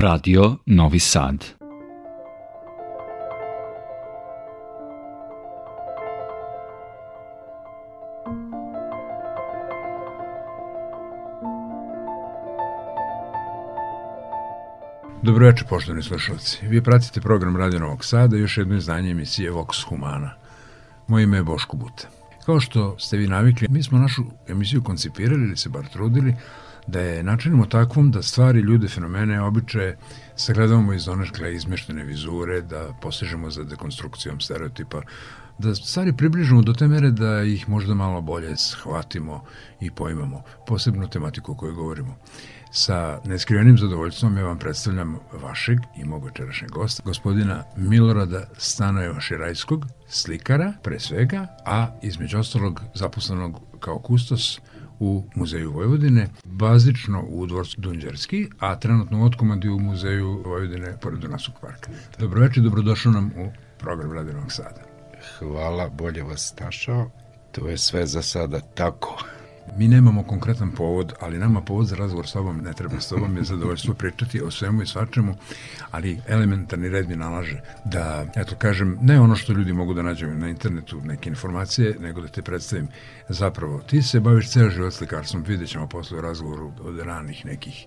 Radio Novi Sad. Dobroveče, poštovani slušalci. Vi pratite program Radio Novog Sada i još jedno izdanje emisije Vox Humana. Moje ime je Boško Buta. Kao što ste vi navikli, mi smo našu emisiju koncipirali ili se bar trudili da je načinimo takvom da stvari, ljude, fenomene, običaje sagledavamo iz onakle izmeštene vizure, da posežemo za dekonstrukcijom stereotipa, da stvari približimo do te mere da ih možda malo bolje shvatimo i poimamo, posebno tematiku o kojoj govorimo. Sa neskrivenim zadovoljstvom ja vam predstavljam vašeg i mog večerašnjeg gosta, gospodina Milorada Stanojeva Širajskog, slikara pre svega, a između ostalog zaposlenog kao kustos u Muzeju Vojvodine, bazično u dvorcu Dunđerski, a trenutno u otkomandi u Muzeju Vojvodine pored Dunasog parka. Dobroveče, dobrodošao nam u program Radinog Sada. Hvala, bolje vas našao. To je sve za sada tako. Mi nemamo konkretan povod, ali nama povod za razgovor s tobom ne treba s tobom je zadovoljstvo pričati o svemu i svačemu, ali elementarni red mi nalaže da, eto kažem, ne ono što ljudi mogu da nađu na internetu, neke informacije, nego da te predstavim. Zapravo, ti se baviš ceo život slikarstvom, vidjet ćemo posle u razgovoru od ranih nekih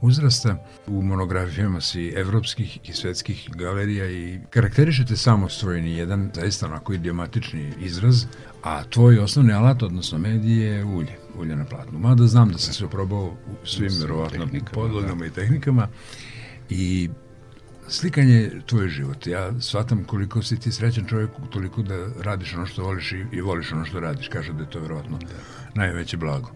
uzrasta. U monografijama si evropskih i svetskih galerija i karakterišete samostvojni jedan zaista onako idiomatični izraz, a tvoj osnovni alat, odnosno medij je ulje, ulje na platnu. Mada znam da sam se oprobao u svim, verovatno, podlogama da. i tehnikama i slikanje je tvoj život. Ja shvatam koliko si ti srećan čovjek, toliko da radiš ono što voliš i, i voliš ono što radiš. Kaže da je to verovatno da. najveće blago.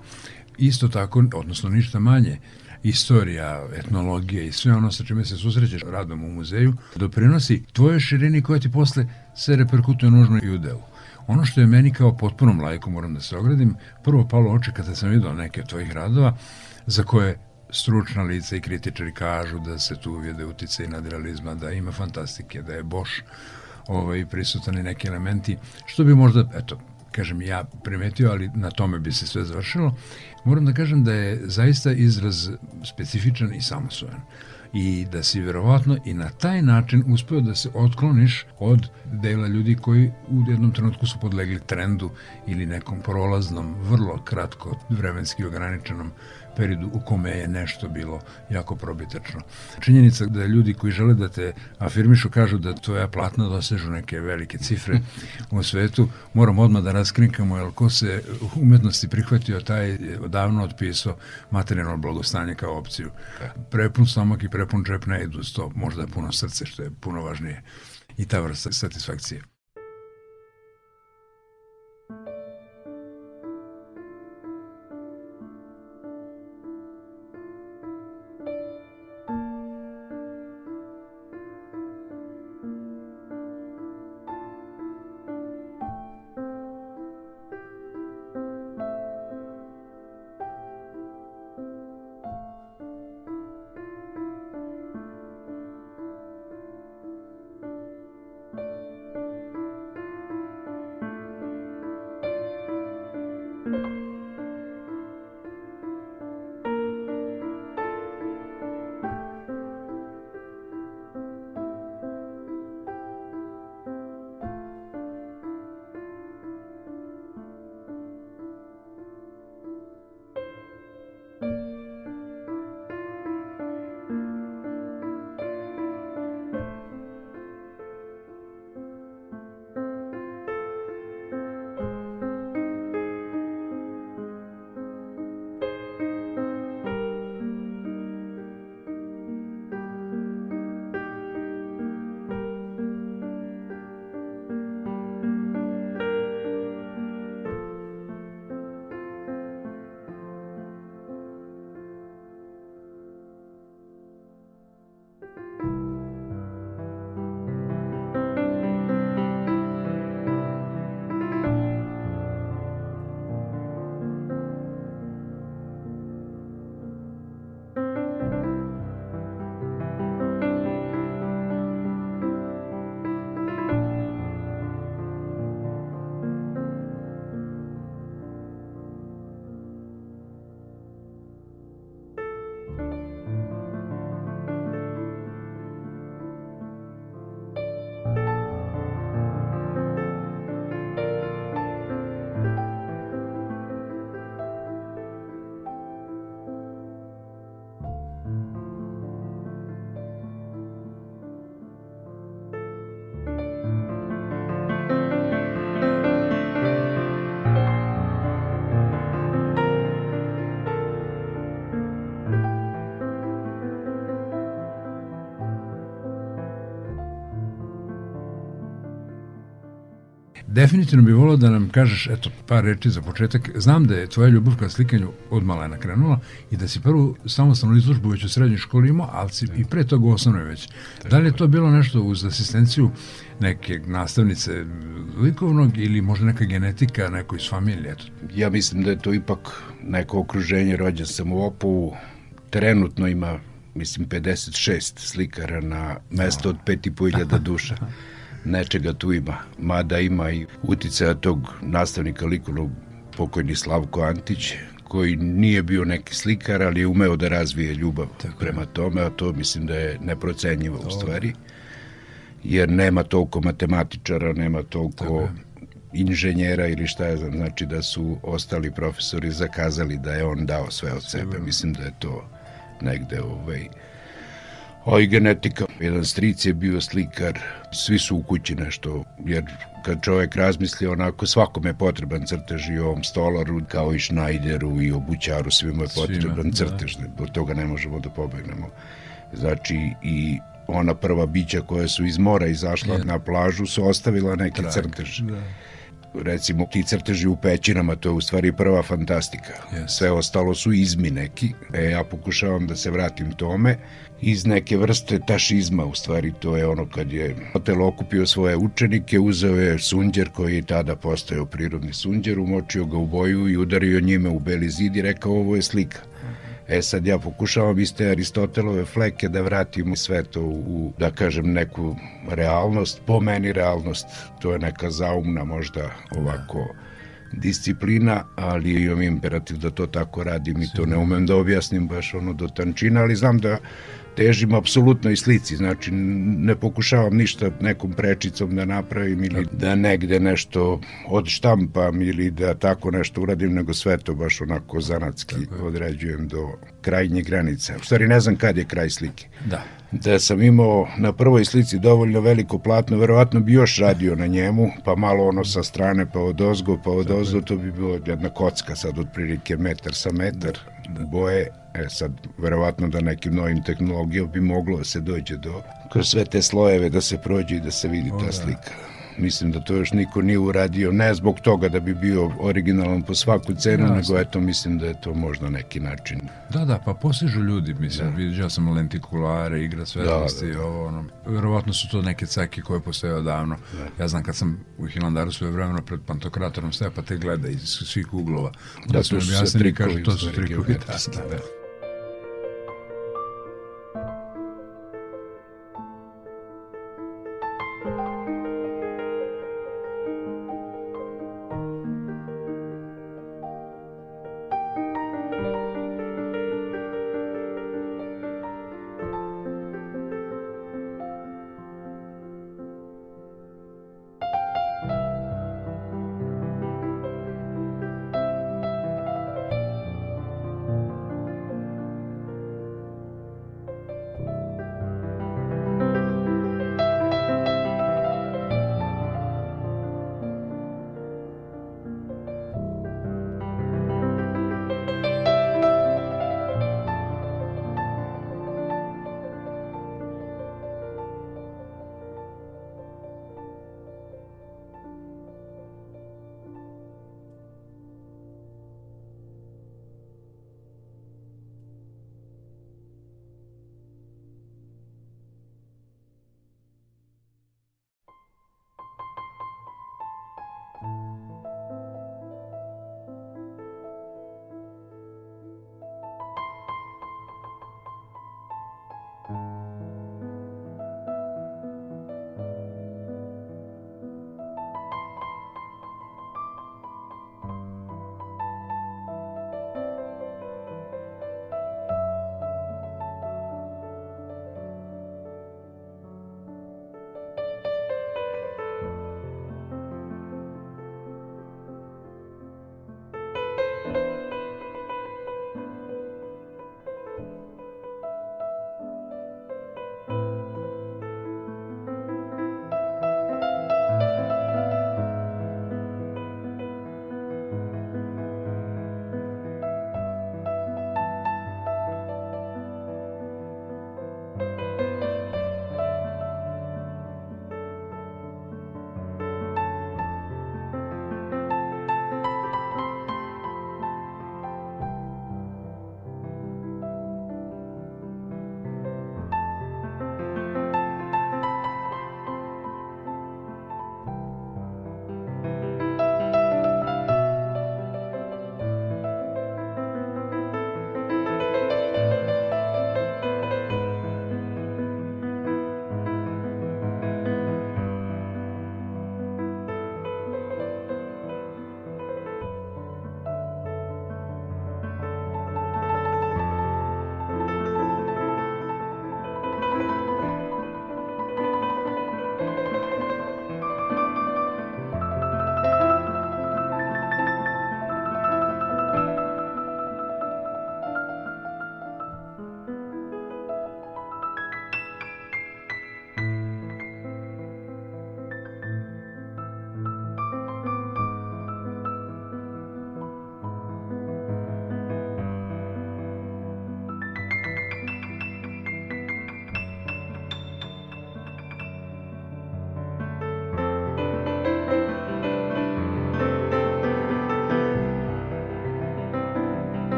Isto tako, odnosno ništa manje, istorija, etnologija i sve ono sa čime se susrećeš radom u muzeju, doprinosi tvojoj širini koja ti posle se reperkutuje nužno i u delu. Ono što je meni kao potpunom lajku, moram da se ogradim, prvo palo oče kada sam vidio neke tvojih radova, za koje stručna lica i kritičari kažu da se tu uvijede utice i nadrealizma, da ima fantastike, da je Boš ovaj, prisutan i neki elementi, što bi možda, eto, kažem ja primetio, ali na tome bi se sve završilo. Moram da kažem da je zaista izraz specifičan i samosvojan i da si verovatno i na taj način uspeo da se otkloniš od dela ljudi koji u jednom trenutku su podlegli trendu ili nekom prolaznom, vrlo kratko vremenski ograničenom periodu u kome je nešto bilo jako probitačno. Činjenica da ljudi koji žele da te afirmišu kažu da tvoja platna dosežu neke velike cifre u svetu, moram odmah da raskrinkamo, jer ko se umetnosti prihvatio, taj odavno otpisao materijalno blagostanje kao opciju. Prepun stomak i prepun džep ne idu sto, možda puno srce, što je puno važnije. I ta vrsta satisfakcije. Definitivno bi volao da nam kažeš, eto, par reči za početak. Znam da je tvoja ljubav ka slikanju od malena krenula i da si prvu samostalnu izložbu već u srednjoj školi imao, ali si i pre toga u osnovnoj već. Da li je to bilo nešto uz asistenciju neke nastavnice likovnog ili možda neka genetika neko iz familije? Eto. Ja mislim da je to ipak neko okruženje, rođen sam u Opovu, trenutno ima mislim 56 slikara na mesto od 5500 duša. Nečega tu ima, mada ima i uticaja tog nastavnika likovnog pokojni Slavko Antić, koji nije bio neki slikar, ali je umeo da razvije ljubav Tako prema tome, a to mislim da je neprocenjivo u stvari, jer nema toliko matematičara, nema toliko inženjera ili šta je znam, znači da su ostali profesori zakazali da je on dao sve od sebe. Mislim da je to negde ovaj, a i genetika. Jedan stric je bio slikar, svi su u kući nešto, jer kad čovek razmisli onako, svakom je potreban crtež i ovom stolaru, kao i Schneideru i obućaru, svima je potreban Svima, crtež, da. od toga ne možemo da pobegnemo. Znači i ona prva bića koja su iz mora izašla je. na plažu su ostavila neki Trak, crtež. Da recimo ti crteži u pećinama, to je u stvari prva fantastika. Yes. Sve ostalo su izmi neki. E, ja pokušavam da se vratim tome iz neke vrste tašizma, u stvari to je ono kad je hotel okupio svoje učenike, uzeo je sunđer koji je tada postojao prirodni sunđer, umočio ga u boju i udario njime u beli zid i rekao ovo je slika. E sad ja pokušavam iz te Aristotelove fleke da vratim sve to u, da kažem, neku realnost. Po meni realnost, to je neka zaumna možda ovako disciplina, ali imam imperativ da to tako radim i to ne umem da objasnim baš ono do tančina, ali znam da težim apsolutno i slici, znači ne pokušavam ništa nekom prečicom da napravim ili da negde nešto odštampam ili da tako nešto uradim, nego sve to baš onako zanatski određujem do krajnje granice. U stvari ne znam kad je kraj slike. Da. Da sam imao na prvoj slici dovoljno veliko platno, verovatno bi još radio na njemu, pa malo ono sa strane, pa od ozgo, pa od ozgo, to bi bilo jedna kocka sad otprilike metar sa metar da. Boje E sad, verovatno da nekim novim tehnologijom bi moglo da se dođe do, kroz sve te slojeve da se prođe i da se vidi ta da. slika. Mislim da to još niko nije uradio, ne zbog toga da bi bio originalan po svaku cenu, ja, nego eto mislim da je to možda neki način. Da, da, pa postižu ljudi, mislim, da. vidio sam lentikulare, igra svetlosti, da, da, da. ovo, ono, verovatno su to neke cake koje postoje odavno. Da. Ja znam kad sam u Hilandaru svoje vremeno pred pantokratorom stoja, pa te gleda iz svih uglova. Da, da su se trikovi. To su trikovi, da, da. da.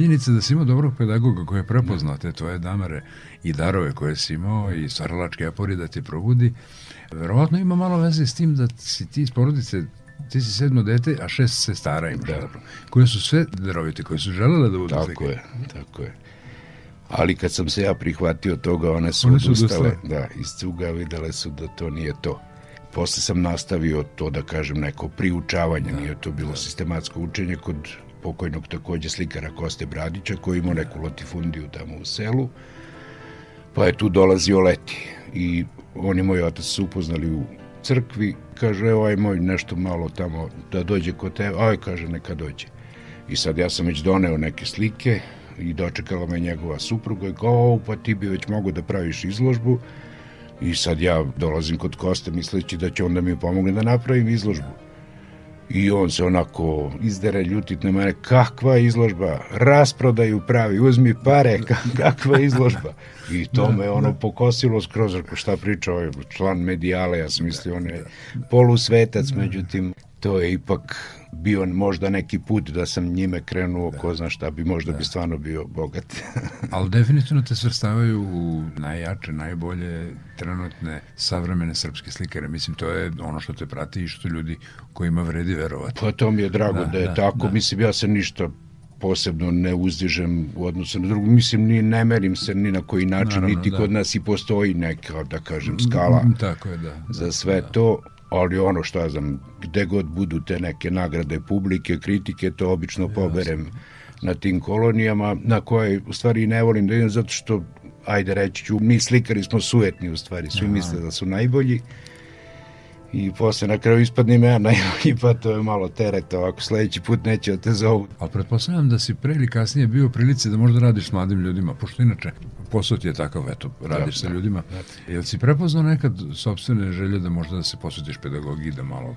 Činjenica da si imao dobrog pedagoga koji je prepoznao te tvoje damare i darove koje si imao i stvaralačke apori da te probudi, verovatno ima malo veze s tim da si ti iz porodice ti si sedmo dete, a šest sestara imaš, da. koje su sve darovite, koje su želele da budu Tako slike. je, tako je. Ali kad sam se ja prihvatio toga, one su, one su odustale, da, iz cuga videle su da to nije to. Posle sam nastavio to, da kažem, neko priučavanje, da, nije to bilo da. sistematsko učenje kod pokojnog takođe slikara Koste Bradića, koji imao neku latifundiju tamo u selu, pa je tu dolazio leti. I on i moj otac su upoznali u crkvi, kaže, evo aj moj nešto malo tamo da dođe kod tebe, aj kaže, neka dođe. I sad ja sam već doneo neke slike i dočekala me njegova supruga i kao, pa ti bi već mogo da praviš izložbu. I sad ja dolazim kod Koste misleći da će onda mi pomogne da napravim izložbu. I on se onako izdere ljutit na mene, kakva izložba, rasprodaju pravi, uzmi pare, kakva izložba. I to da, me ono da. pokosilo skroz, šta priča ovaj član medijale, ja sam mislio, on je polusvetac, da. međutim, to je ipak bio možda neki put da sam njime krenuo, da. ko zna šta bi, možda da. bi stvarno bio bogat. Ali definitivno te svrstavaju u najjače, najbolje trenutne savremene srpske slikare. Mislim, to je ono što te prati i što ljudi kojima vredi verovati. Pa to mi je drago da, da je da, tako. Da. Mislim, ja se ništa posebno ne uzdižem u odnosu na drugu. Mislim, ni ne merim se ni na koji način, Naravno, niti da. kod nas i postoji neka, da kažem, skala mm, Tako je, da. za sve da. to ali ono što ja znam, gde god budu te neke nagrade publike, kritike, to obično poberem na tim kolonijama, na koje u stvari ne volim da idem zato što, ajde reći ću, mi slikari smo sujetni u stvari, svi Aha. misle da su najbolji i posle na kraju ispadne ja najbolji, pa to je malo tereta, ovako sledeći put neće da te zovu. Ali pretpostavljam da si pre ili kasnije bio u prilici da možda radiš s mladim ljudima, pošto inače posao ti je takav, eto, radiš da, sa da, ljudima. Da. Jel si prepoznao nekad sobstvene želje da možda da se posvetiš pedagogiji, da malo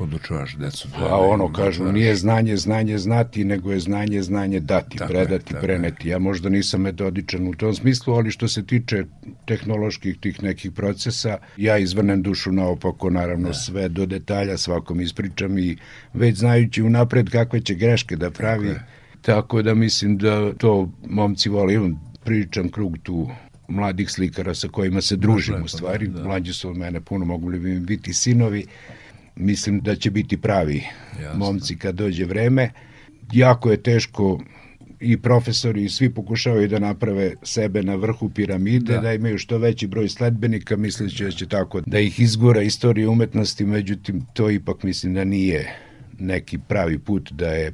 podučavaš decu. Da, pa ono kažu, nije znanje, znanje znati, nego je znanje, znanje dati, tako predati, je, preneti. Ja možda nisam metodičan u tom smislu, ali što se tiče tehnoloških tih nekih procesa, ja izvrnem dušu naopako, naravno da. sve do detalja svakom ispričam i već znajući unapred kakve će greške da pravi, tako, tako da mislim da to momci vole, pričam krug tu mladih slikara sa kojima se družim u stvari, da. mlađi su od mene puno, mogu li bi biti sinovi, mislim da će biti pravi Jasno. momci kad dođe vreme. Jako je teško i profesori i svi pokušavaju da naprave sebe na vrhu piramide, da, da imaju što veći broj sledbenika, misleći da će tako da ih izgora istorija umetnosti, međutim to ipak mislim da nije neki pravi put, da je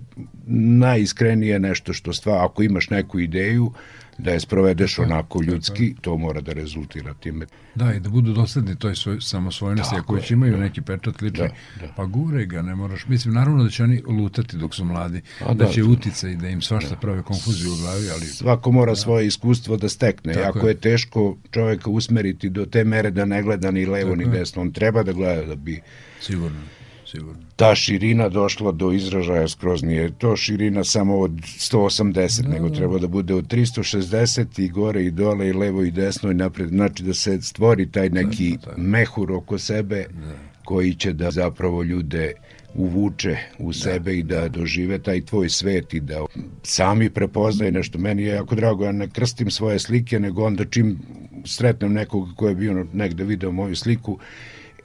najiskrenije nešto što stva, ako imaš neku ideju, da je sprovedeš onako ljudski, to mora da rezultira time. Da, i da budu dosledni toj svoj, samosvojnosti, ako već imaju da. neki pečat lični, da, da. pa gure ga, ne moraš. Mislim, naravno da će oni lutati dok su mladi, A, da, da će utica i da im svašta da. prave konfuziju u glavi, ali... Svako mora da. svoje iskustvo da stekne. Tako ako je. je teško čoveka usmeriti do te mere da ne gleda ni levo Tako ni desno, on treba da gleda da bi... Sigurno sigurno. Ta širina došla do izražaja skroz nije to širina samo od 180, da, nego da. treba da bude od 360 i gore i dole i levo i desno i napred. Znači da se stvori taj neki da, da, mehur oko sebe da. koji će da zapravo ljude uvuče u da, sebe da, i da dožive taj tvoj svet i da sami prepoznaju nešto. Meni je jako drago, ja ne krstim svoje slike, nego onda čim sretnem nekoga ko je bio negde video moju sliku,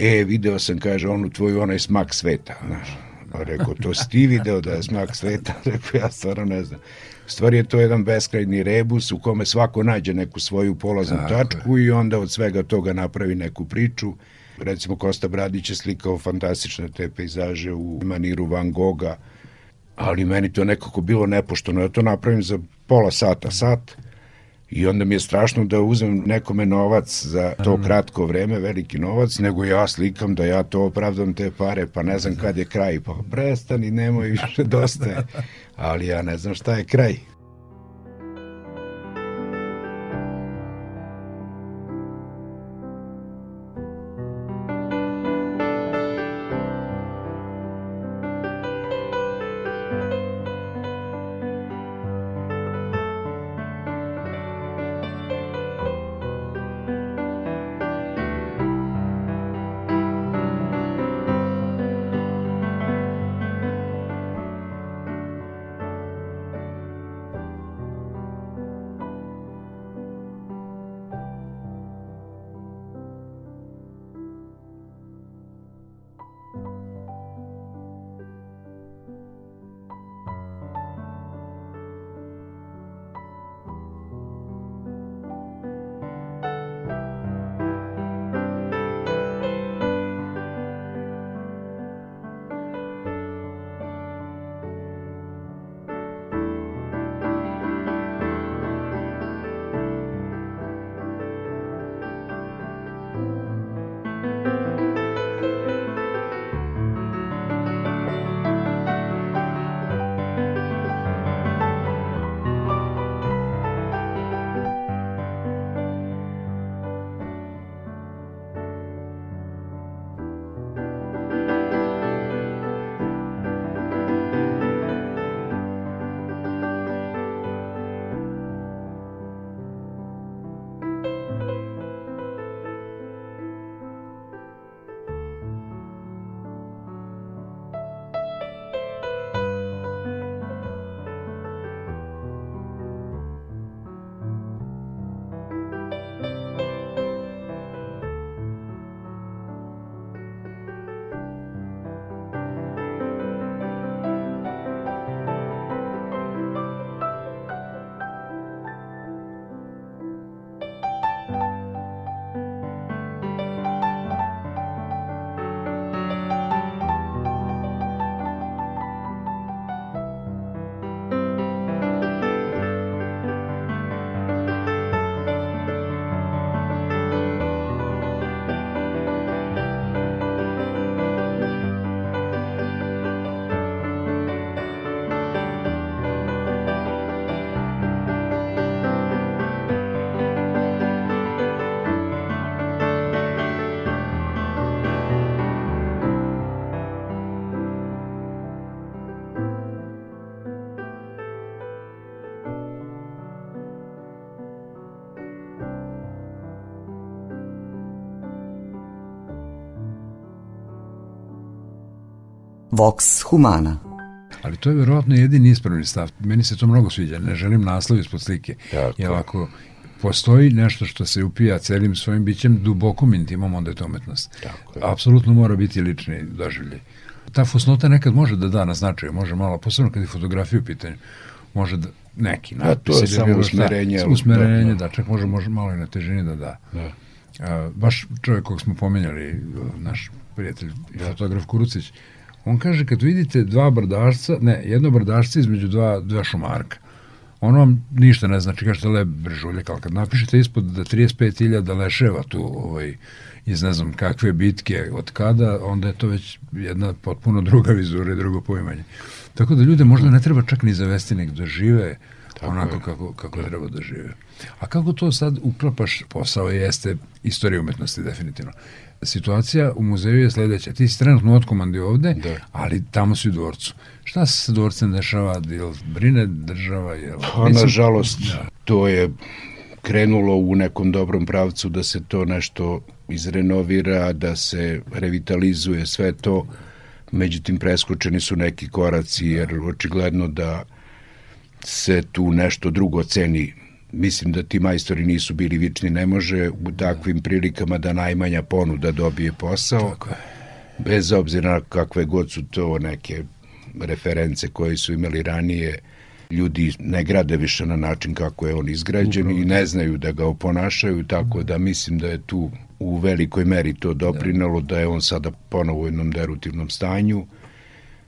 e, video sam, kaže, onu tvoju, onaj smak sveta, znaš. Pa rekao, to si ti video da je smak sveta? Rekao, ja stvarno ne znam. Stvari je to jedan beskrajni rebus u kome svako nađe neku svoju polaznu Tako tačku je. i onda od svega toga napravi neku priču. Recimo, Kosta Bradić je slikao fantastične te pejzaže u maniru Van Gogha, ali meni to nekako bilo nepošteno. Ja to napravim za pola sata, sat, I onda mi je strašno da uzmem nekome novac za to kratko vreme, veliki novac, nego ja slikam da ja to opravdam te pare, pa ne znam kad je kraj. Pa prestani, nemoj više, dosta je. Ali ja ne znam šta je kraj. Vox Humana. Ali to je verovatno jedini ispravni stav. Meni se to mnogo sviđa. Ne želim naslov ispod slike. Tako. Jer ako postoji nešto što se upija celim svojim bićem, dubokom intimom, onda je to umetnost. Tako je. Apsolutno mora biti lični doživljaj. Ta fosnota nekad može da da na značaju, može malo, posebno kad je fotografija u pitanju, može da neki A to je samo šta. usmerenje, Samo ali- usmerenje, da, da, da. čak može, može malo i na težini da da. Da. A, baš čovjek kog smo pomenjali, naš prijatelj i fotograf Kurucić, on kaže kad vidite dva brdašca, ne, jedno brdašce između dva, dva šumarka, ono vam ništa ne znači, kažete lep brežuljak, ali kad napišete ispod da 35.000 leševa tu ovaj, iz ne znam kakve bitke, od kada, onda je to već jedna potpuno druga vizura i drugo poimanje. Tako da ljude možda ne treba čak ni zavesti, nek da žive Tako onako je. kako, kako treba da žive. A kako to sad uklapaš posao jeste istorija umetnosti definitivno. Situacija u muzeju je sledeća. Ti si trenutno otkomandi ovde, Da. ali tamo si u dvorcu. Šta se sa dvorcem dešava? Jel brine država? Jel... Pa, nažalost, to je krenulo u nekom dobrom pravcu da se to nešto izrenovira, da se revitalizuje sve to. Međutim, preskočeni su neki koraci, jer očigledno da se tu nešto drugo ceni. Mislim da ti majstori nisu bili vični, ne može u takvim prilikama da najmanja ponuda dobije posao. Tako je. bez obzira na kakve god su to neke reference koje su imali ranije, ljudi ne grade više na način kako je on izgrađen i ne znaju da ga oponašaju, tako da mislim da je tu u velikoj meri to doprinalo, da je on sada ponovo u jednom derutivnom stanju,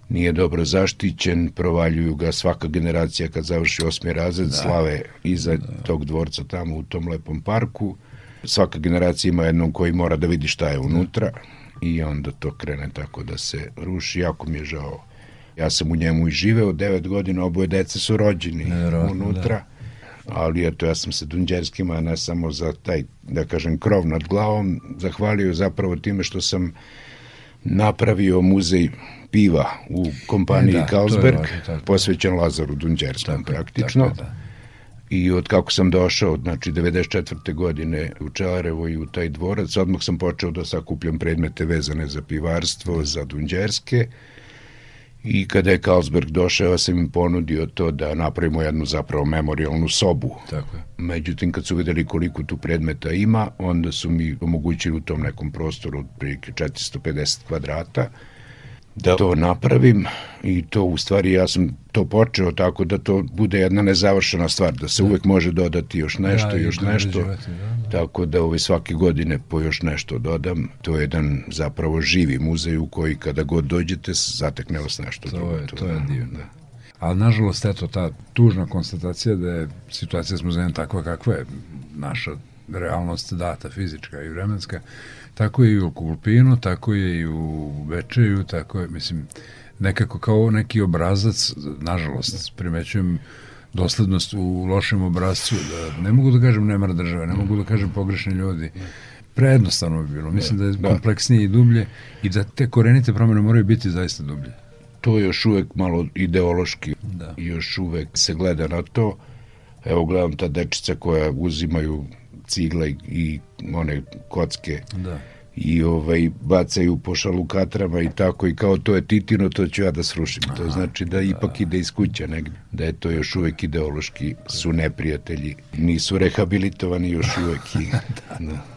nije dobro zaštićen, provaljuju ga svaka generacija kad završi osmi razred, da. slave iza da. tog dvorca tamo u tom lepom parku. Svaka generacija ima jednom koji mora da vidi šta je unutra i onda to krene tako da se ruši. Jako mi je žao. Ja sam u njemu i živeo devet godina, oboje dece su rođeni unutra. Da. Ali eto, ja sam se Dunđerskima ne samo za taj, da kažem, krov nad glavom, zahvalio zapravo time što sam napravio muzej piva u kompaniji E, da, Carlsberg, posvećen Lazaru Dunđerskom praktično. tako da. I od kako sam došao, znači 94. godine u Čelarevo i u taj dvorac, odmah sam počeo da sakupljam predmete vezane za pivarstvo, za Dunđerske. I kada je Carlsberg došao, ja sam im ponudio to da napravimo jednu zapravo memorialnu sobu. Tako je. Međutim, kad su videli koliko tu predmeta ima, onda su mi omogućili u tom nekom prostoru od prilike 450 kvadrata da to napravim i to u stvari ja sam to počeo tako da to bude jedna nezavršena stvar, da se uvek može dodati još nešto, Da, još nešto. da, da. Tako da ove svake godine po još nešto dodam. To je jedan zapravo živi muzej u koji kada god dođete zatekne vas nešto To drugo. je, to je divno. Ali nažalost, eto, ta tužna konstatacija da je situacija s muzejem takva kakva je naša realnost data, fizička i vremenska, tako je i u Kulpinu, tako je i u Bečeju, tako je, mislim, nekako kao neki obrazac, nažalost, primećujem doslednost u lošem obrazcu, da ne mogu da kažem nemar države, ne mogu da kažem pogrešni ljudi, prejednostavno bi bilo. Mislim da je Da. kompleksnije i dublje i da te korenite promene moraju biti zaista dublje. to je još uvek malo ideološki Da. i još uvek se gleda na to. Evo gledam ta dečica koja uzimaju cigle i, i one kocke Da. i ovaj bacaju po šalukatrama i tako i kao to je Titino, to ću ja da srušim. To znači da ipak ide iz kuća negde. Da je to još uvek ideološki su neprijatelji. Nisu rehabilitovani još uvek. I, da.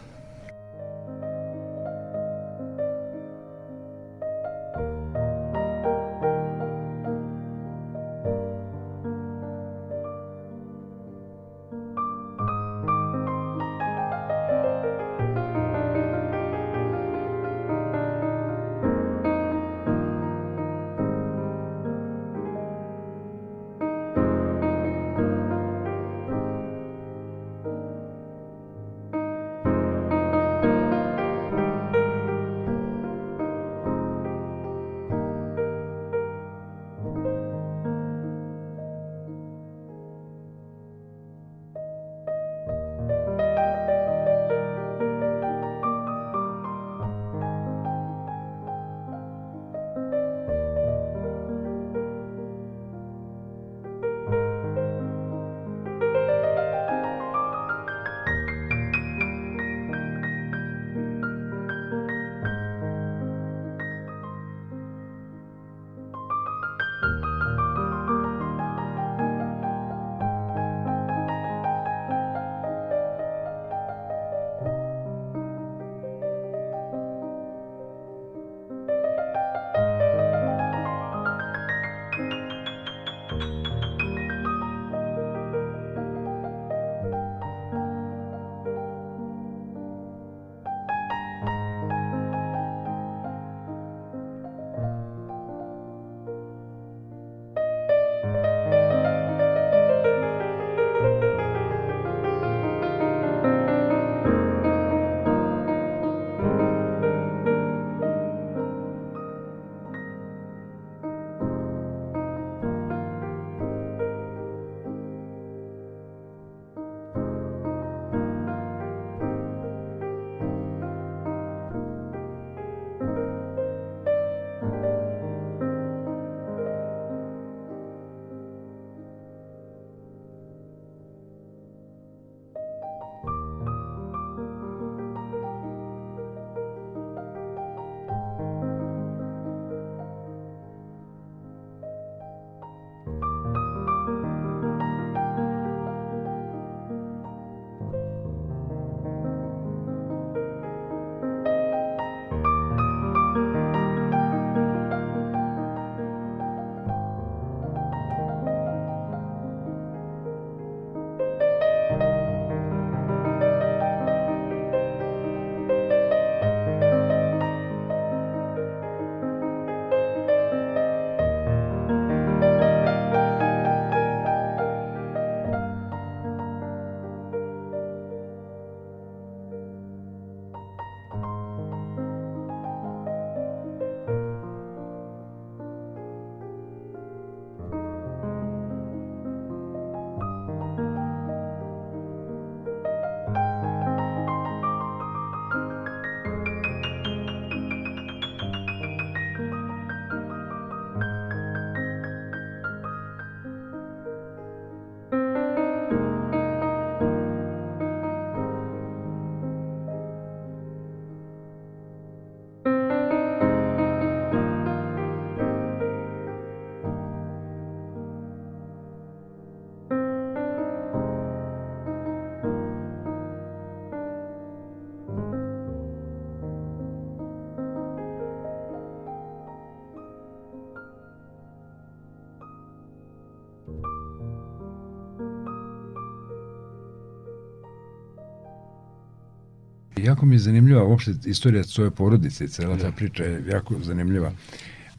Jako mi je zanimljiva uopšte istorija svoje porodice i cela ta priča je jako zanimljiva.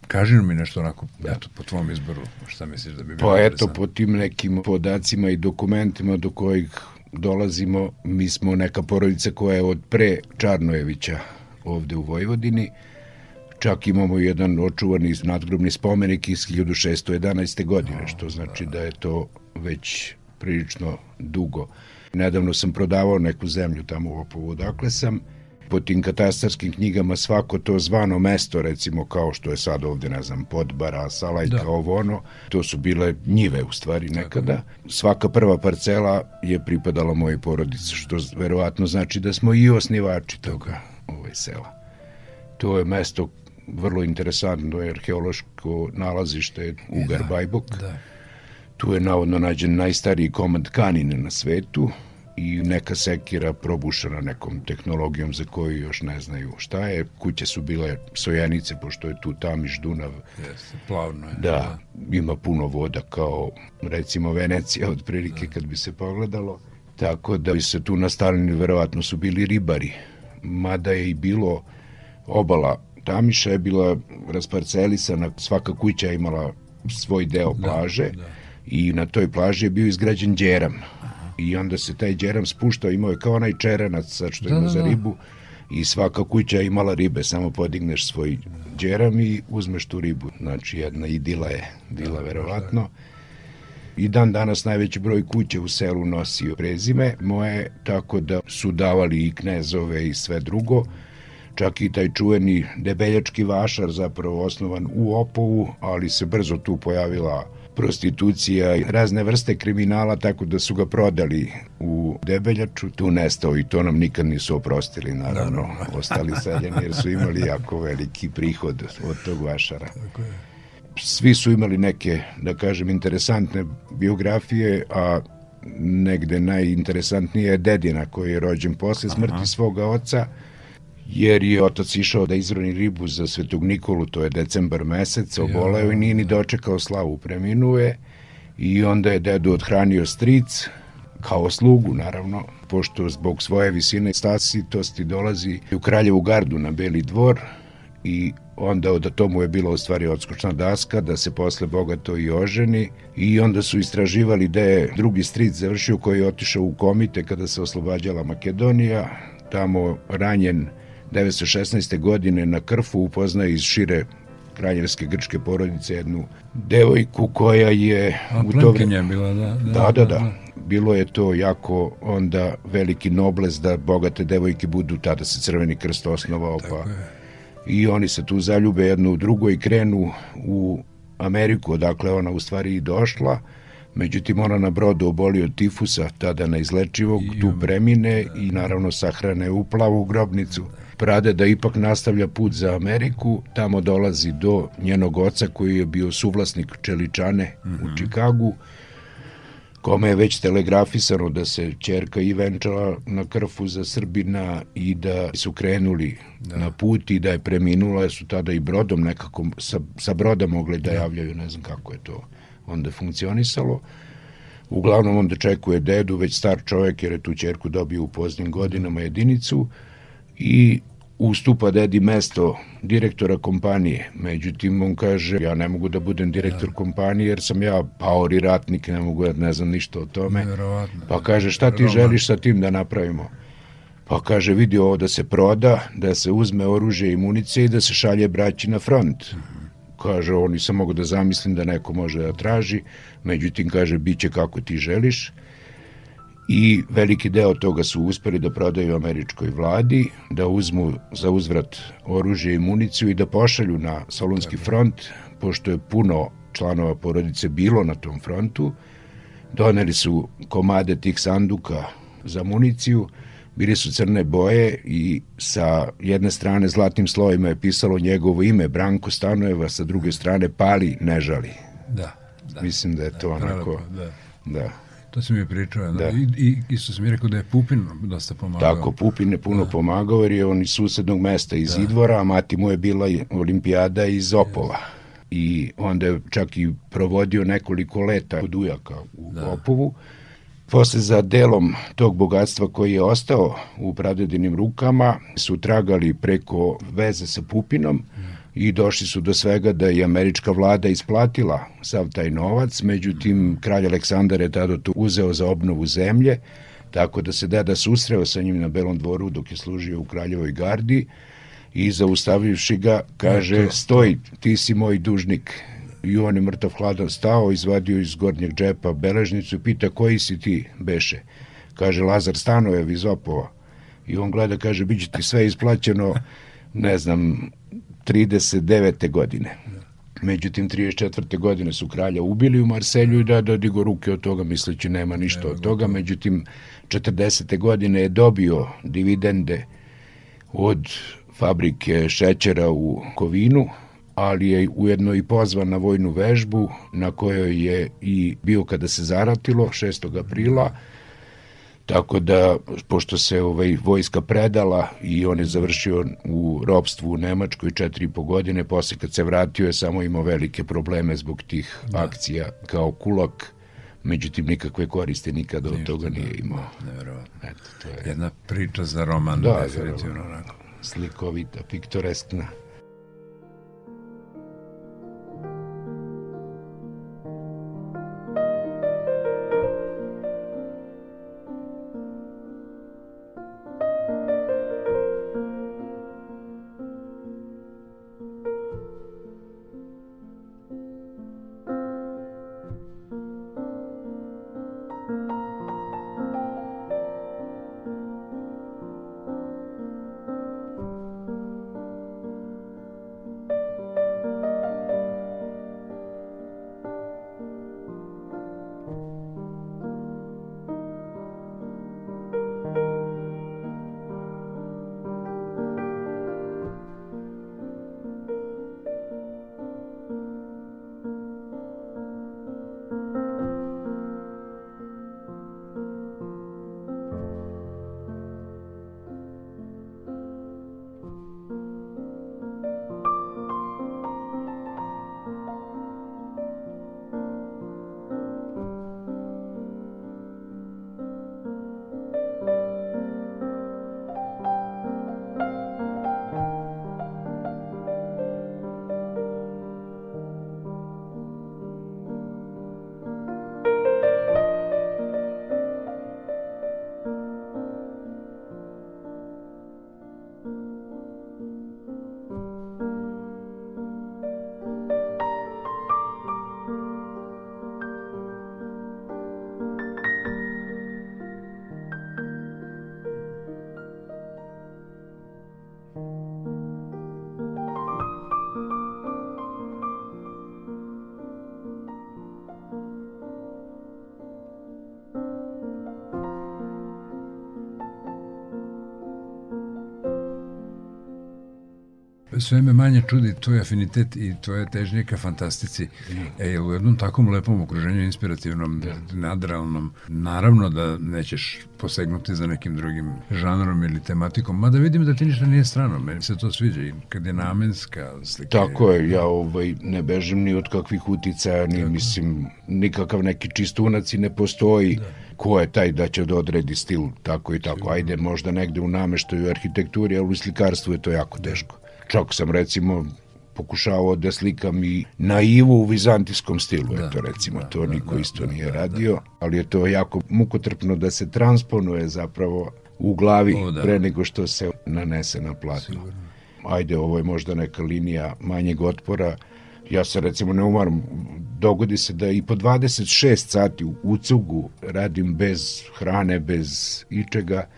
Kaži mi nešto onako, eto, po tvom izboru, šta misliš da bi bilo Pa eto, po tim nekim podacima i dokumentima do kojih dolazimo, mi smo neka porodica koja je od pre Čarnojevića ovde u Vojvodini, čak imamo jedan očuvani nadgrobni spomenik iz 1611. godine, što znači da je to već prilično dugo. Nedavno sam prodavao neku zemlju tamo u Opovu, dakle sam po tim katastarskim knjigama svako to zvano mesto, recimo kao što je sad ovde, ne znam, Podbara, Salajka, da. ovo ono, to su bile njive u stvari nekada. Svaka prva parcela je pripadala mojoj porodici, što verovatno znači da smo i osnivači toga ovaj sela. To je mesto vrlo interesantno, je arheološko nalazište Ugar da, Bajbok. Da. Tu je navodno nađen najstariji komad tkanine na svetu, i neka sekira probušena nekom tehnologijom za koju još ne znaju šta je. Kuće su bile sojenice, pošto je tu Tamiš, Dunav. Jeste, plavno je. Da, da, ima puno voda kao recimo Venecija, otprilike da. kad bi se pogledalo. Tako da bi se tu nastavljeni, verovatno su bili ribari. Mada je i bilo obala Tamiša je bila rasparcelisana, svaka kuća je imala svoj deo da, plaže da, da. I na toj plaži je bio izgrađen djeram i onda se taj džeram spuštao, imao je kao onaj čerenac sad što da, ima da, za da. ribu i svaka kuća imala ribe, samo podigneš svoj džeram i uzmeš tu ribu. Znači jedna idila je bila da, verovatno. I dan danas najveći broj kuće u selu nosi prezime moje, tako da su davali i knezove i sve drugo. Čak i taj čuveni debeljački vašar zapravo osnovan u Opovu, ali se brzo tu pojavila prostitucija i razne vrste kriminala, tako da su ga prodali u Debeljaču, tu nestao i to nam nikad nisu oprostili, naravno, da, ostali seljeni jer su imali jako veliki prihod od tog vašara. Tako je. Svi su imali neke, da kažem, interesantne biografije, a negde najinteresantnije je dedina koji je rođen posle smrti Aha. svoga oca, jer je otac išao da izroni ribu za Svetog Nikolu, to je decembar mesec, oboleo i nije ni dočekao slavu, preminuje. I onda je dedu odhranio stric, kao slugu naravno, pošto zbog svoje visine stasitosti dolazi u Kraljevu gardu na Beli dvor i onda od tomu je bila u stvari odskočna daska da se posle bogato i oženi. I onda su istraživali da je drugi stric završio koji je otišao u komite kada se oslobađala Makedonija, tamo ranjen 1916. godine na Krfu upoznaje iz šire kraljevske grčke porodice jednu devojku koja je A, u to vreme bila da da, da da, da, Bilo je to jako onda veliki nobles da bogate devojke budu tada se Crveni krst osnovao Tako pa je. i oni se tu zaljube jednu u drugo i krenu u Ameriku, odakle ona u stvari i došla. Međutim, ona na brodu oboli od tifusa, tada neizlečivog, tu premine da, i naravno sahrane u plavu grobnicu. Da Prade da ipak nastavlja put za Ameriku, tamo dolazi do njenog oca koji je bio suvlasnik Čeličane mm -hmm. u mhm. Čikagu, kome je već telegrafisano da se čerka i venčala na krfu za Srbina i da su krenuli da. na put i da je preminula, jer su tada i brodom nekako, sa, sa broda mogli da, da javljaju, ne znam kako je to onda funkcionisalo. Uglavnom on dočekuje dedu, već star čovjek jer je tu čerku dobio u poznim godinama jedinicu i ustupa dedi mesto direktora kompanije. Međutim, on kaže, ja ne mogu da budem direktor da. kompanije jer sam ja paori ratnik, ne mogu da ne znam ništa o tome. Verovatno. Pa kaže, šta ti želiš sa tim da napravimo? Pa kaže, vidi ovo da se proda, da se uzme oružje i munice i da se šalje braći na front. Mhm. -huh. Kaže, ovo nisam mogu da zamislim da neko može da traži, međutim, kaže, bit će kako ti želiš i veliki deo toga su uspeli da prodaju američkoj vladi, da uzmu za uzvrat oružje i municiju i da pošalju na Solunski front, pošto je puno članova porodice bilo na tom frontu. Doneli su komade tih sanduka za municiju, bili su crne boje i sa jedne strane zlatnim slovima je pisalo njegovo ime Branko Stanojeva, sa druge strane Pali ne žali. Da, da. Mislim da je to da, onako... Da. da. To si mi pričao, da. I, i isto si mi rekao da je Pupin dosta pomagao. Tako, Pupin je puno da. pomagao jer je on iz susednog mesta, iz da. Idvora, a mati mu je bila olimpijada iz Opova. I onda je čak i provodio nekoliko leta kod ujaka u da. Opovu Posle za delom tog bogatstva koji je ostao u pradedinim rukama su tragali preko veze sa Pupinom i došli su do svega da je američka vlada isplatila sav taj novac, međutim kralj Aleksandar je tada to uzeo za obnovu zemlje, tako da se deda susreo sa njim na Belom dvoru dok je služio u kraljevoj gardi i zaustavivši ga kaže stoj, ti si moj dužnik. I on je mrtav hladan stao, izvadio iz gornjeg džepa beležnicu i pita koji si ti, beše. Kaže Lazar Stanojev iz Opova. I on gleda, kaže, bit će ti sve isplaćeno, ne znam, 39. godine. Međutim, 34. godine su kralja ubili u Marselju i da da digo ruke od toga, misleći nema ništa od toga. Međutim, 40. godine je dobio dividende od fabrike šećera u Kovinu, ali je ujedno i pozvan na vojnu vežbu na kojoj je i bio kada se zaratilo 6. aprila Tako da, pošto se ovaj, vojska predala i on je završio u robstvu u Nemačkoj četiri i po godine, posle kad se vratio je samo imao velike probleme zbog tih da. akcija kao kulak, međutim nikakve koriste nikada od toga nije da, imao. Da, nevjerovatno. Eto, to je... Jedna priča za roman, da, definitivno. Onako. Slikovita, piktoreskna. Sve me manje čudi tvoj afinitet i tvoje težnje ka fantastici. Da. E, u jednom takvom lepom okruženju, inspirativnom, da. nadrealnom, naravno da nećeš posegnuti za nekim drugim žanrom ili tematikom, mada vidim da ti ništa nije strano, meni se to sviđa i kad je namenska slika. Tako je, ja ovaj, ne bežim ni od kakvih uticaja, ni Tako. mislim, nikakav neki čistunac i ne postoji. Da ko je taj da će da odredi stil tako i tako. Ajde, možda negde u nameštaju arhitekturi, ali u slikarstvu je to jako teško. Čak sam recimo pokušavao da slikam i naivu u vizantijskom stilu, da, eto recimo, da, to da, niko da, isto da, nije da, radio, da. ali je to jako mukotrpno da se transponuje zapravo u glavi o, da. pre nego što se nanese na platno. Sigurno. Ajde, ovo je možda neka linija manjeg otpora, ja se recimo ne umaram, dogodi se da i po 26 sati u cugu radim bez hrane, bez ičega,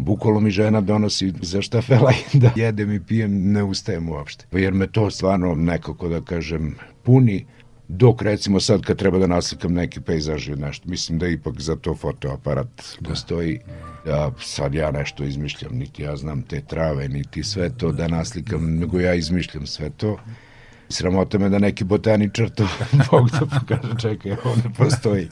Bukvalo mi žena donosi za štafela i da jedem i pijem, ne ustajem uopšte. Jer me to stvarno nekako da kažem puni dok recimo sad kad treba da naslikam neki pejzaž ili nešto, mislim da ipak za to fotoaparat da. postoji. Ja, sad ja nešto izmišljam, niti ja znam te trave, niti sve to da naslikam, nego ja izmišljam sve to. Sramota me da neki botaničar to Bog da pokaže, čekaj, ovo ne postoji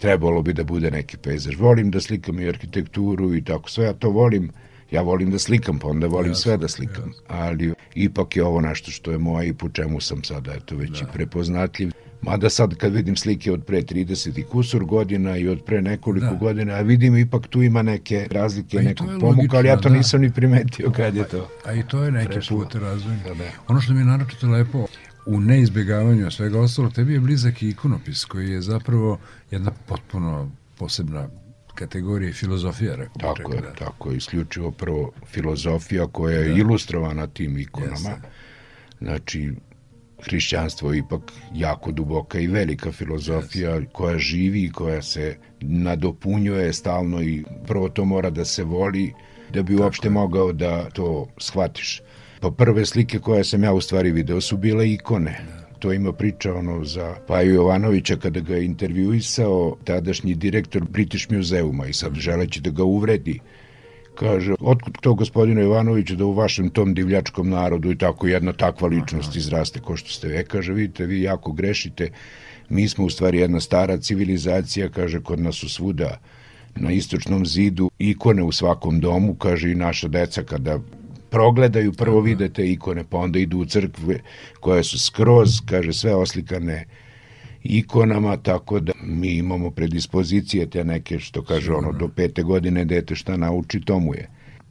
trebalo bi da bude neki pejzaž. Volim da slikam i arhitekturu i tako sve, ja to volim Ja volim da slikam, pa onda volim jasne, sve da slikam. Jasne. Ali ipak je ovo nešto što je moje i po čemu sam sada eto, već da. i prepoznatljiv. Mada sad kad vidim slike od pre 30 i kusur godina i od pre nekoliko da. godina, a vidim ipak tu ima neke razlike, pa nekog pomoka, ali ja to da. nisam ni primetio kad je to. A i to je neki put razvoj. Da, da. Ono što mi je naročito lepo, u neizbjegavanju svega ostalo, tebi je blizak i ikonopis koji je zapravo jedna potpuno posebna kategorija filozofija, rekao Tako je, da. tako je, isključivo prvo filozofija koja je da. ilustrovana tim ikonama. Jeste. Znači, hrišćanstvo je ipak jako duboka i velika filozofija yes. koja živi i koja se nadopunjuje stalno i prvo to mora da se voli da bi uopšte Tako mogao da to shvatiš. Pa prve slike koje sam ja u stvari video su bile ikone. To ima priča ono za Paju Jovanovića kada ga je intervjuisao tadašnji direktor British Museuma i sad želeći da ga uvredi kaže, otkud to gospodine Jovanoviću da u vašem tom divljačkom narodu i tako jedna takva ličnost izraste ko što ste vi. E, kaže, vidite, vi jako grešite, mi smo u stvari jedna stara civilizacija, kaže, kod nas su svuda na istočnom zidu ikone u svakom domu, kaže i naša deca kada progledaju, prvo vide te ikone, pa onda idu u crkve koje su skroz, kaže, sve oslikane ikonama, tako da mi imamo predispozicije te neke, što kaže ono, do pete godine dete šta nauči, to mu je.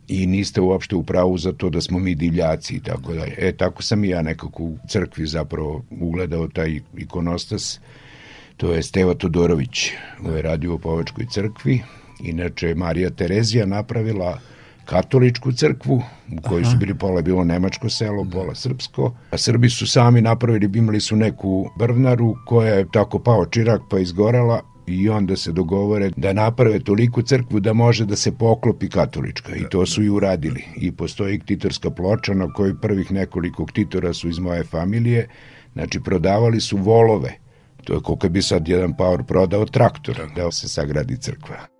I niste uopšte u pravu za to da smo mi divljaci i tako dalje. E, tako sam i ja nekako u crkvi zapravo ugledao taj ikonostas. To je Steva Todorović, u je radio u Povačkoj crkvi. Inače, Marija Terezija napravila katoličku crkvu, u kojoj su bili pola bilo nemačko selo, pola srpsko. A Srbi su sami napravili, imali su neku brvnaru koja je tako pao čirak pa izgorala i onda se dogovore da naprave toliku crkvu da može da se poklopi katolička i to su i uradili. I postoji ktitorska ploča na kojoj prvih nekoliko ktitora su iz moje familije, znači prodavali su volove. To je koliko bi sad jedan paor prodao traktor da se sagradi crkva.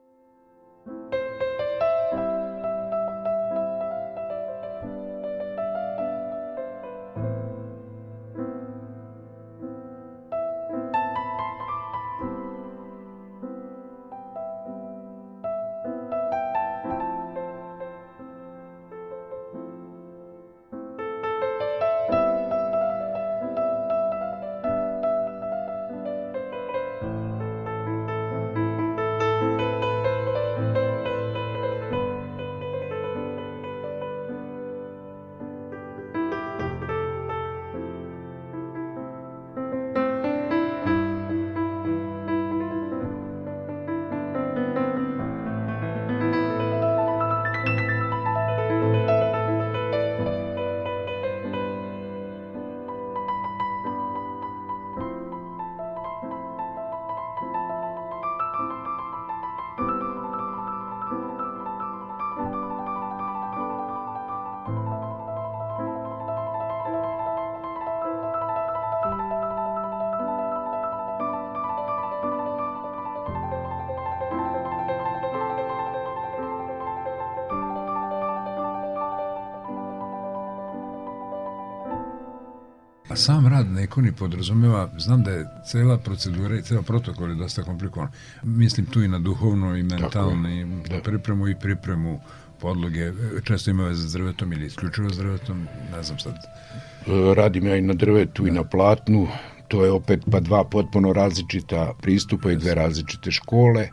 Na ikoni podrazumeva, znam da je cela procedura i cela protokol je dosta komplikovan. Mislim tu i na duhovno i mentalno i da. pripremu i pripremu podloge. Često ima veze s drvetom ili isključivo s drvetom, ne znam sad. E, radim ja i na drvetu da. i na platnu. To je opet pa dva potpuno različita pristupa i dve različite škole.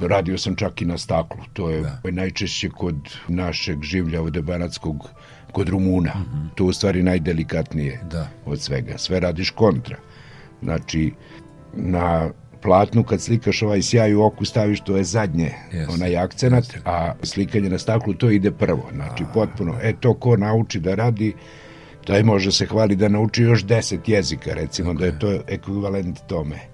Radio sam čak i na staklu. To je da. najčešće kod našeg življa ovde banatskog kod Rumuna. Mm -hmm. To je u stvari najdelikatnije da. od svega. Sve radiš kontra. Znači, na platnu kad slikaš ovaj sjaj u oku staviš to je zadnje yes. onaj akcenat, yes. a slikanje na staklu to ide prvo. Znači, a, potpuno. E, to ko nauči da radi, taj može se hvali da nauči još deset jezika, recimo, okay. da je to ekvivalent tome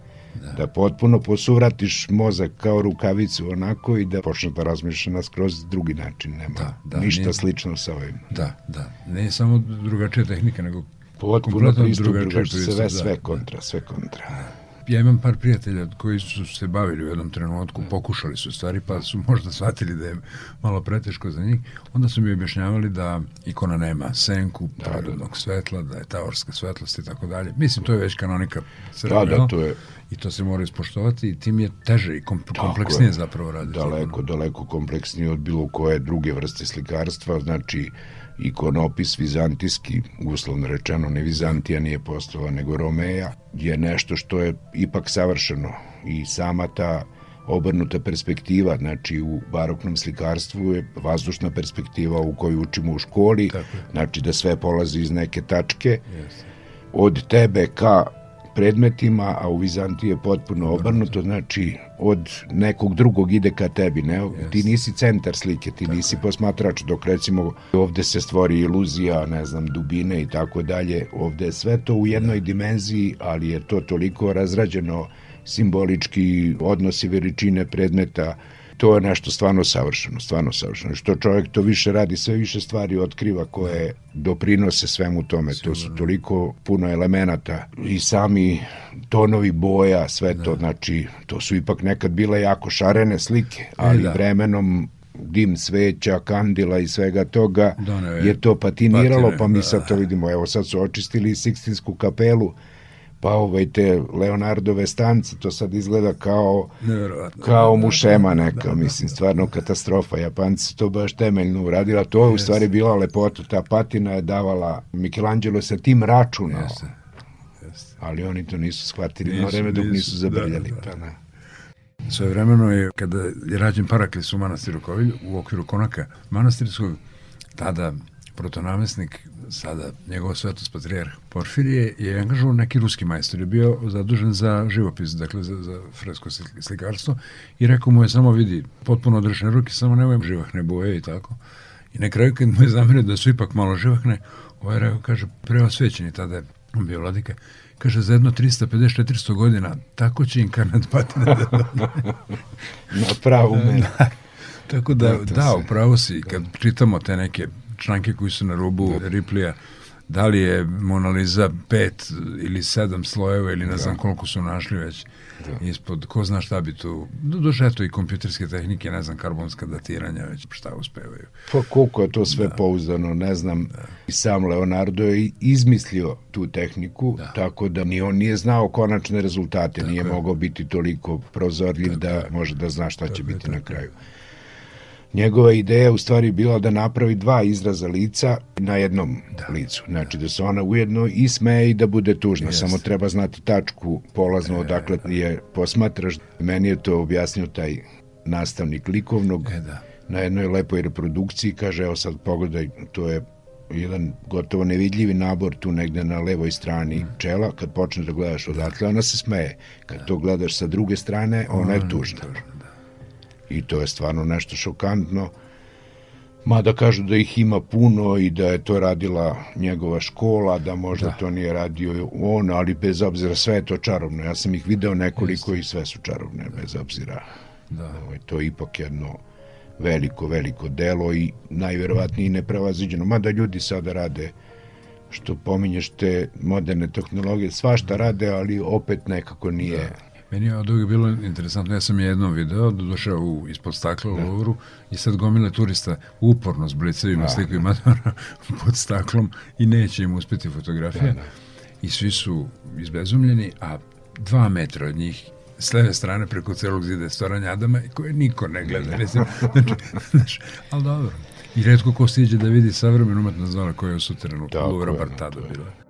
da. da potpuno posuvratiš mozak kao rukavicu onako i da počne da razmišlja na skroz drugi način. Nema da, da, ništa nije, slično sa ovim. Da, da. Ne samo drugačija tehnika, nego potpuno pristup drugačije, sve, sve da, sve kontra, sve kontra. ja imam par prijatelja koji su se bavili u jednom trenutku, pokušali su stvari, pa su možda shvatili da je malo preteško za njih. Onda su mi objašnjavali da ikona nema senku, pravodnog svetla, da je taorska svetlost i tako dalje. Mislim, to je već kanonika crvena. Da, da, to je i to se mora ispoštovati i tim je teže i kom, kompleksnije je, zapravo raditi. Daleko, daleko kompleksnije od bilo koje druge vrste slikarstva, znači ikonopis vizantijski, uslovno rečeno ne Vizantija nije postala nego Romeja, je nešto što je ipak savršeno. I sama ta obrnuta perspektiva, znači u baroknom slikarstvu je vazdušna perspektiva u kojoj učimo u školi, znači da sve polazi iz neke tačke, yes. od tebe ka predmetima, a u Vizantiji je potpuno obrnuto, znači od nekog drugog ide ka tebi, ne? Yes. Ti nisi centar slike, ti tako nisi posmatrač, dok recimo ovde se stvori iluzija, ne znam, dubine i tako dalje, ovde je sve to u jednoj dimenziji, ali je to toliko razrađeno simbolički odnosi veličine predmeta, to je nešto stvarno savršeno, stvarno savršeno. Što čovjek to više radi, sve više stvari otkriva koje doprinose svemu tome. To su toliko puno elemenata i sami tonovi boja, sve to, da. znači, to su ipak nekad bile jako šarene slike, e, ali da. vremenom dim sveća, kandila i svega toga ne, je to patiniralo, patine, pa mi sad da. to vidimo. Evo sad su očistili Sikstinsku kapelu, pa ovaj te Leonardove stance, to sad izgleda kao kao mušema neka, mislim, stvarno katastrofa. Japanci su to baš temeljno uradila, to je u stvari bila lepota, ta patina je davala Michelangelo sa tim računao. Jeste. Jeste. Ali oni to nisu shvatili nisu, na vreme dok nisu zabrljali. Da, da. Pa, ne. Svoje vremeno je, kada je rađen Paraklis u manastiru Kovilj, u okviru konaka manastirskog, tada protonamesnik sada njegov svetost patrijarh Porfirije je angažovao neki ruski majstor, je bio zadužen za živopis, dakle za, za fresko slikarstvo i rekao mu je samo vidi, potpuno odrešene ruke, samo nemoj živahne boje i tako. I na kraju kad mu je zamerio da su ipak malo živahne, ovaj rekao, kaže, preosvećeni tada je bio vladika, kaže, za jedno 350-400 godina, tako će inkarnat pati da... Na pravu mene. Tako da, da, upravo si, kad čitamo te neke članke koji su na rubu da. Riplija, da li je Mona Lisa pet ili sedam slojeva ili ne da. znam koliko su našli već da. ispod, ko zna šta bi tu, duše eto i kompjuterske tehnike, ne znam, karbonska datiranja već šta uspevaju. Pa koliko je to sve da. pouzdano, ne znam, da. i sam Leonardo je izmislio tu tehniku, da. tako da ni on nije znao konačne rezultate, tako nije je. mogao biti toliko prozorljiv tako da je. može da zna šta tako će biti na kraju. Njegova ideja u stvari bila da napravi dva izraza lica na jednom da. licu. Znači da se ona ujedno i smeje i da bude tužna. Jest. Samo treba znati tačku polazno e, odakle je posmatraš. Meni je to objasnio taj nastavnik likovnog e, da. na jednoj lepoj reprodukciji. Kaže, evo sad pogledaj, to je jedan gotovo nevidljivi nabor tu negde na levoj strani mm. čela, kad počne da gledaš odatle, ona se smeje. Kad da. to gledaš sa druge strane, ona je tužna. tužna i to je stvarno nešto šokantno. Mada kažu da ih ima puno i da je to radila njegova škola, da možda da. to nije radio on, ali bez obzira sve je to čarobno. Ja sam ih video nekoliko Jeste. i sve su čarobne, bez obzira. Da. To je ipak jedno veliko, veliko delo i najverovatnije neprevaziđeno. Mada ljudi sada rade što pominješ te moderne tehnologije, svašta rade, ali opet nekako nije... Da Meni je od uvijek bilo interesantno, ja sam je jednom video, došao u, ispod stakla u da. Louvru i sad gomile turista uporno s blicevima da, sliku i Madonna pod staklom i neće im uspeti fotografija. Da, da. I svi su izbezumljeni, a dva metra od njih s leve strane preko celog zida je storanja Adama koje niko ne gleda. Da. Recimo, znači, znači, ali dobro. I redko ko stiđe da vidi savremenu umetnost zona koja je u suterenu Louvra bar tada bila.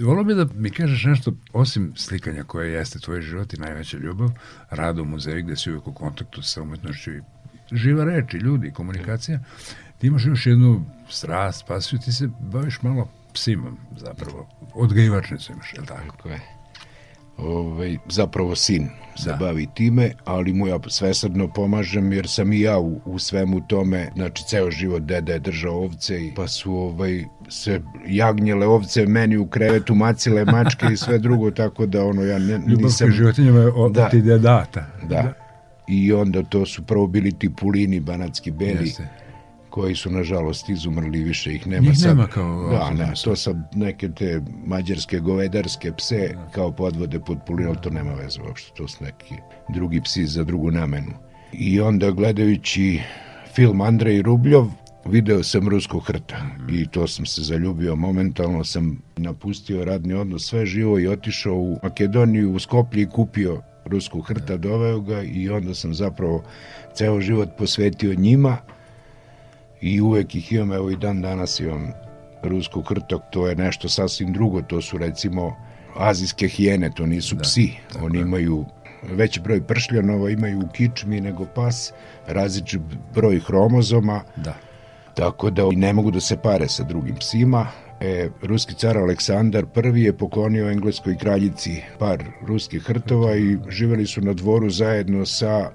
Volio bi da mi kažeš nešto, osim slikanja koje jeste tvoj život i najveća ljubav, rad u muzeju gde si uvijek u kontaktu sa umetnošću i živa reč i ljudi, komunikacija, ti imaš još jednu strast, pasiju, ti se baviš malo psima zapravo, odgajivačnicu imaš, je li tako? Tako je. Ovaj, zapravo sin se Da. bavi time, ali mu ja svesrdno pomažem jer sam i ja u, u svemu tome, znači ceo život deda je držao ovce i pa su ovaj, se jagnjele ovce meni u krevetu macile mačke i sve drugo, tako da ono ja ne, Ljubav nisam... ka životinjama je od Da. ti data. Da. I onda to su prvo bili ti pulini banatski beli, Jeste. Koji su nažalost izumrli, više ih nema Njih sad. nema kao Da, ne, to sad neke te mađarske govedarske pse kao podvode pod pulin, ali to nema veze uopšte, to su neki drugi psi za drugu namenu. I onda gledajući film Andrej Rubljov, video sam Ruskog hrta i to sam se zaljubio. Momentalno sam napustio radni odnos, sve živo i otišao u Makedoniju, u Skoplje i kupio Ruskog hrta, doveo ga i onda sam zapravo ceo život posvetio njima i uvek ih imam, evo i dan danas imam rusku krtok, to je nešto sasvim drugo, to su recimo azijske hijene, to nisu psi, oni imaju veći broj pršljanova, imaju u kičmi nego pas, različit broj hromozoma, Da. tako da ne mogu da se pare sa drugim psima. E, ruski car Aleksandar I je poklonio engleskoj kraljici par ruskih hrtova i živeli su na dvoru zajedno sa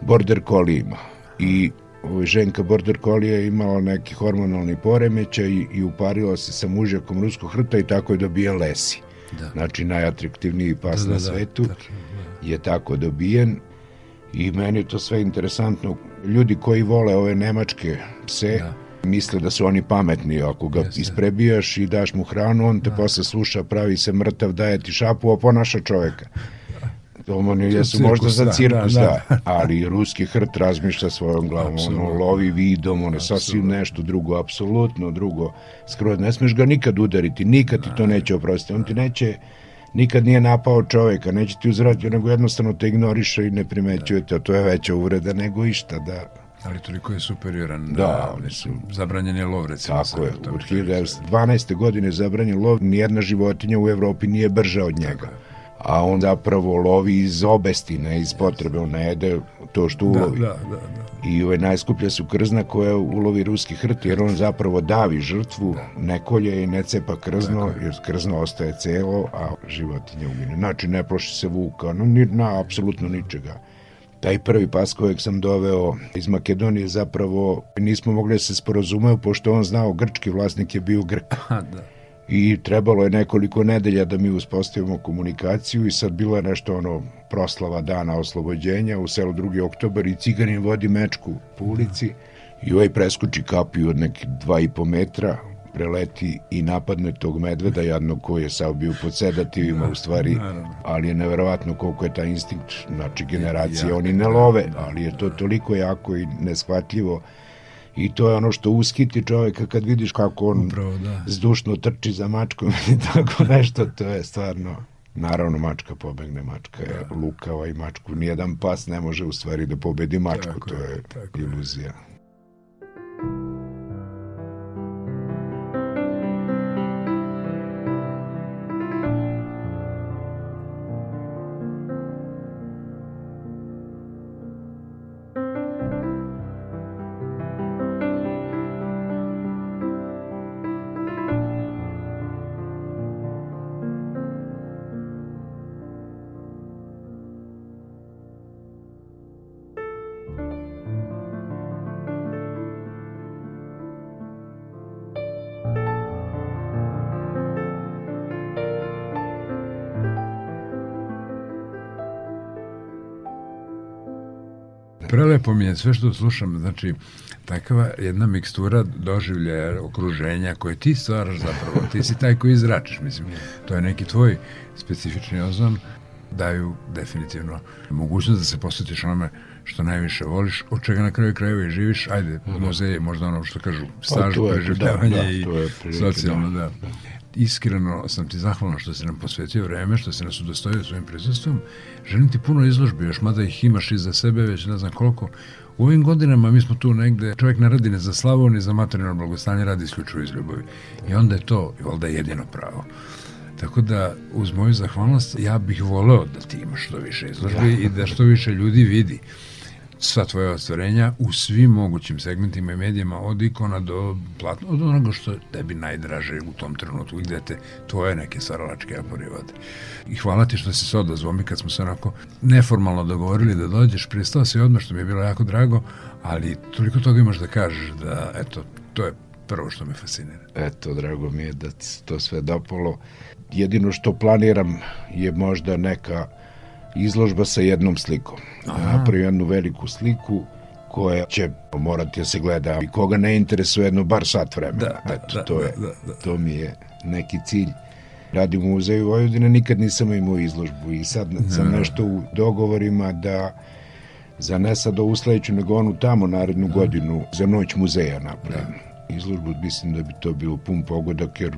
border kolijima. I ovaj, ženka border kolija je imala neki hormonalni poremećaj i, i uparila se sa mužjakom ruskog hrta i tako je dobijen Lesi. Da. Znači najatraktivniji pas Da, da, na da, svetu tačno, je tako dobijen i meni je to sve interesantno. Ljudi koji vole ove nemačke pse Da. misle da su oni pametni. Ako ga Jeste. isprebijaš i daš mu hranu, on te posle sluša, pravi se mrtav, daje ti šapu, a ponaša čoveka. To oni jesu cirkus, možda za da, cirkus, da, da, da. ali ruski hrt razmišlja svojom glavom, ono, Apsolutno. lovi vidom, ono, sasvim nešto drugo, apsolutno drugo. Skroz, ne smeš ga nikad udariti, nikad ti to neće oprostiti. On ti neće, nikad nije napao čoveka, neće ti uzvratiti, nego jednostavno te ignoriše i ne primećuje te, a to je veća uvreda nego išta, da. Ali toliko je superioran. Da, mislim, zabranjen je lov, recimo. Tako je, od što je 1912. godine je zabranjen lov, nijedna životinja u Evropi nije brža od njega. A on zapravo lovi iz obesti, ne iz potrebe, on ne jede to što Da, ulovi. da, da, da. I ove najskuplja su krzna koja ulovi ruski hrt, jer on zapravo davi žrtvu, ne kolje i ne cepa krzno, jer krzno ostaje celo, a životinja umine. Znači, ne ploši se vuka, no, ni, na, apsolutno ničega. Taj prvi pas kojeg sam doveo iz Makedonije zapravo nismo mogli da se sporazumeo, pošto on znao grčki vlasnik je bio Grk. Ha, da. I trebalo je nekoliko nedelja da mi uspostavimo komunikaciju i sad bilo je nešto ono proslava dana oslobođenja u selu 2. oktobar i ciganin vodi mečku po ulici i ovaj preskoči kapiju od nekih dva i po metra preleti i napadne tog medveda jadnog koji je sav bio pod sedativima u stvari, ali je neverovatno koliko je taj instinkt, znači generacije, oni ne da, love, da, ali je to toliko jako i neshvatljivo i to je ono što uskiti čoveka kad vidiš kako on Upravo, da. zdušno trči za mačkom i tako nešto, to je stvarno Naravno, mačka pobegne, mačka je lukava i mačku. Nijedan pas ne može u stvari da pobedi mačku, Tako to je, je tako je. Prelepo mi je sve što slušam, znači takva jedna mikstura doživljaja, okruženja koje ti stvaraš zapravo, ti si taj koji izračiš, mislim, to je neki tvoj specifični ozon, daju definitivno mogućnost da se posvetiš onome što najviše voliš, od čega na kraju krajeva i živiš, ajde, muzej je možda ono što kažu, staž, to je- preživljavanje da, da, i to je prilike, socijalno, da. Iskreno sam ti zahvalan što si nam posvetio vreme, što si nas udostojio svojim prisustvom. Želim ti puno izložbi, još mada ih imaš iza sebe, već ne znam koliko. U ovim godinama mi smo tu negde, čovjek ne radi ne za slavu, ni za materijalno blagostanje, radi isključivo iz ljubavi. I onda je to, valjda, jedino pravo. Tako da, uz moju zahvalnost, ja bih voleo da ti imaš što više izložbi i da što više ljudi vidi sva tvoja ostvarenja u svim mogućim segmentima i medijima, od ikona do platno, od onoga što tebi najdraže u tom trenutku, gde te tvoje neke saralačke apori vode. I hvala ti što si se odazvao mi kad smo se onako neformalno dogovorili da dođeš, pristao si odmah što mi je bilo jako drago, ali toliko toga imaš da kažeš da, eto, to je prvo što me fascinira. Eto, drago mi je da ti to sve dopalo. Jedino što planiram je možda neka izložba sa jednom slikom. Aha. Napravio jednu veliku sliku koja će morati da se gleda i koga ne interesuje jedno bar sat vremena. Da, Eto, da, to, je, da, da, da. to mi je neki cilj. Radim u muzeju Vojvodine, nikad nisam imao izložbu i sad sam da. nešto u dogovorima da za ne sad ovu sledeću, nego onu tamo narednu da. godinu za noć muzeja napravim. Da. Izložbu mislim da bi to bilo pun pogodak, jer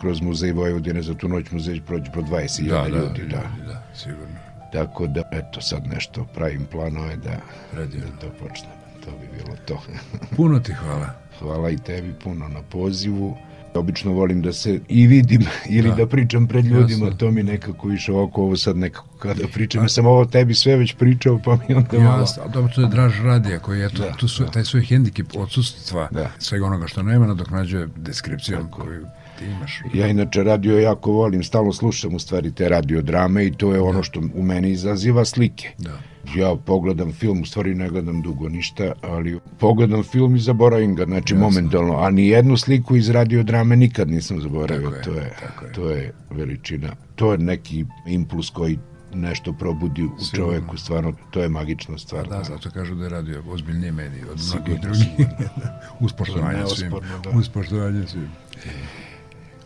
kroz muzej Vojvodine za tu noć muzej prođe pro 20.000 da, da, ljudi. Da, da, da, sigurno. Tako da, eto, sad nešto pravim planove da, Radio. da to počne. To bi bilo to. puno ti hvala. Hvala i tebi puno na pozivu. Obično volim da se i vidim ili da, da pričam pred ljudima, Jasno. to mi nekako više oko ovo sad nekako kada pričam. Ja sam ovo tebi sve već pričao, pa mi onda malo... Jasno, dobro, to je draž radija koji eto, da, tu su, da. taj svoj hendikip odsustva da. svega onoga što nema nadoknađuje deskripcijom Tako. koju ti imaš. Ja inače radio jako volim, stalno slušam u stvari te radiodrame i to je ono da. što u meni izaziva slike. Da. Ja pogledam film, u stvari ne gledam dugo ništa, ali pogledam film i zaboravim ga, znači Jasno. momentalno, a ni jednu sliku iz radiodrame nikad nisam zaboravio, tako to je, je. to je veličina. To je neki impuls koji nešto probudi u Sigurno. čoveku, stvarno, to je magična stvar. Da, zato kažu da je radio ozbiljnije mediji od mnogih drugih. uz poštovanje svim. Da. Uz poštovanje svim.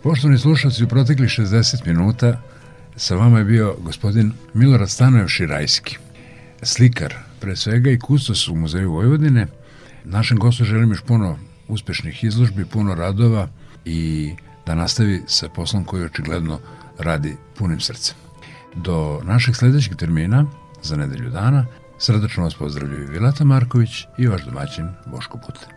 Poštovani slušalci, u proteklih 60 minuta sa vama je bio gospodin Milorad Stanojev Širajski, slikar, pre svega i kustos u Muzeju Vojvodine. Našem gostu želim još puno uspešnih izložbi, puno radova i da nastavi sa poslom koji očigledno radi punim srcem. Do našeg sledećeg termina, za nedelju dana, srdačno vas pozdravljaju Vilata Marković i vaš domaćin Boško Putin.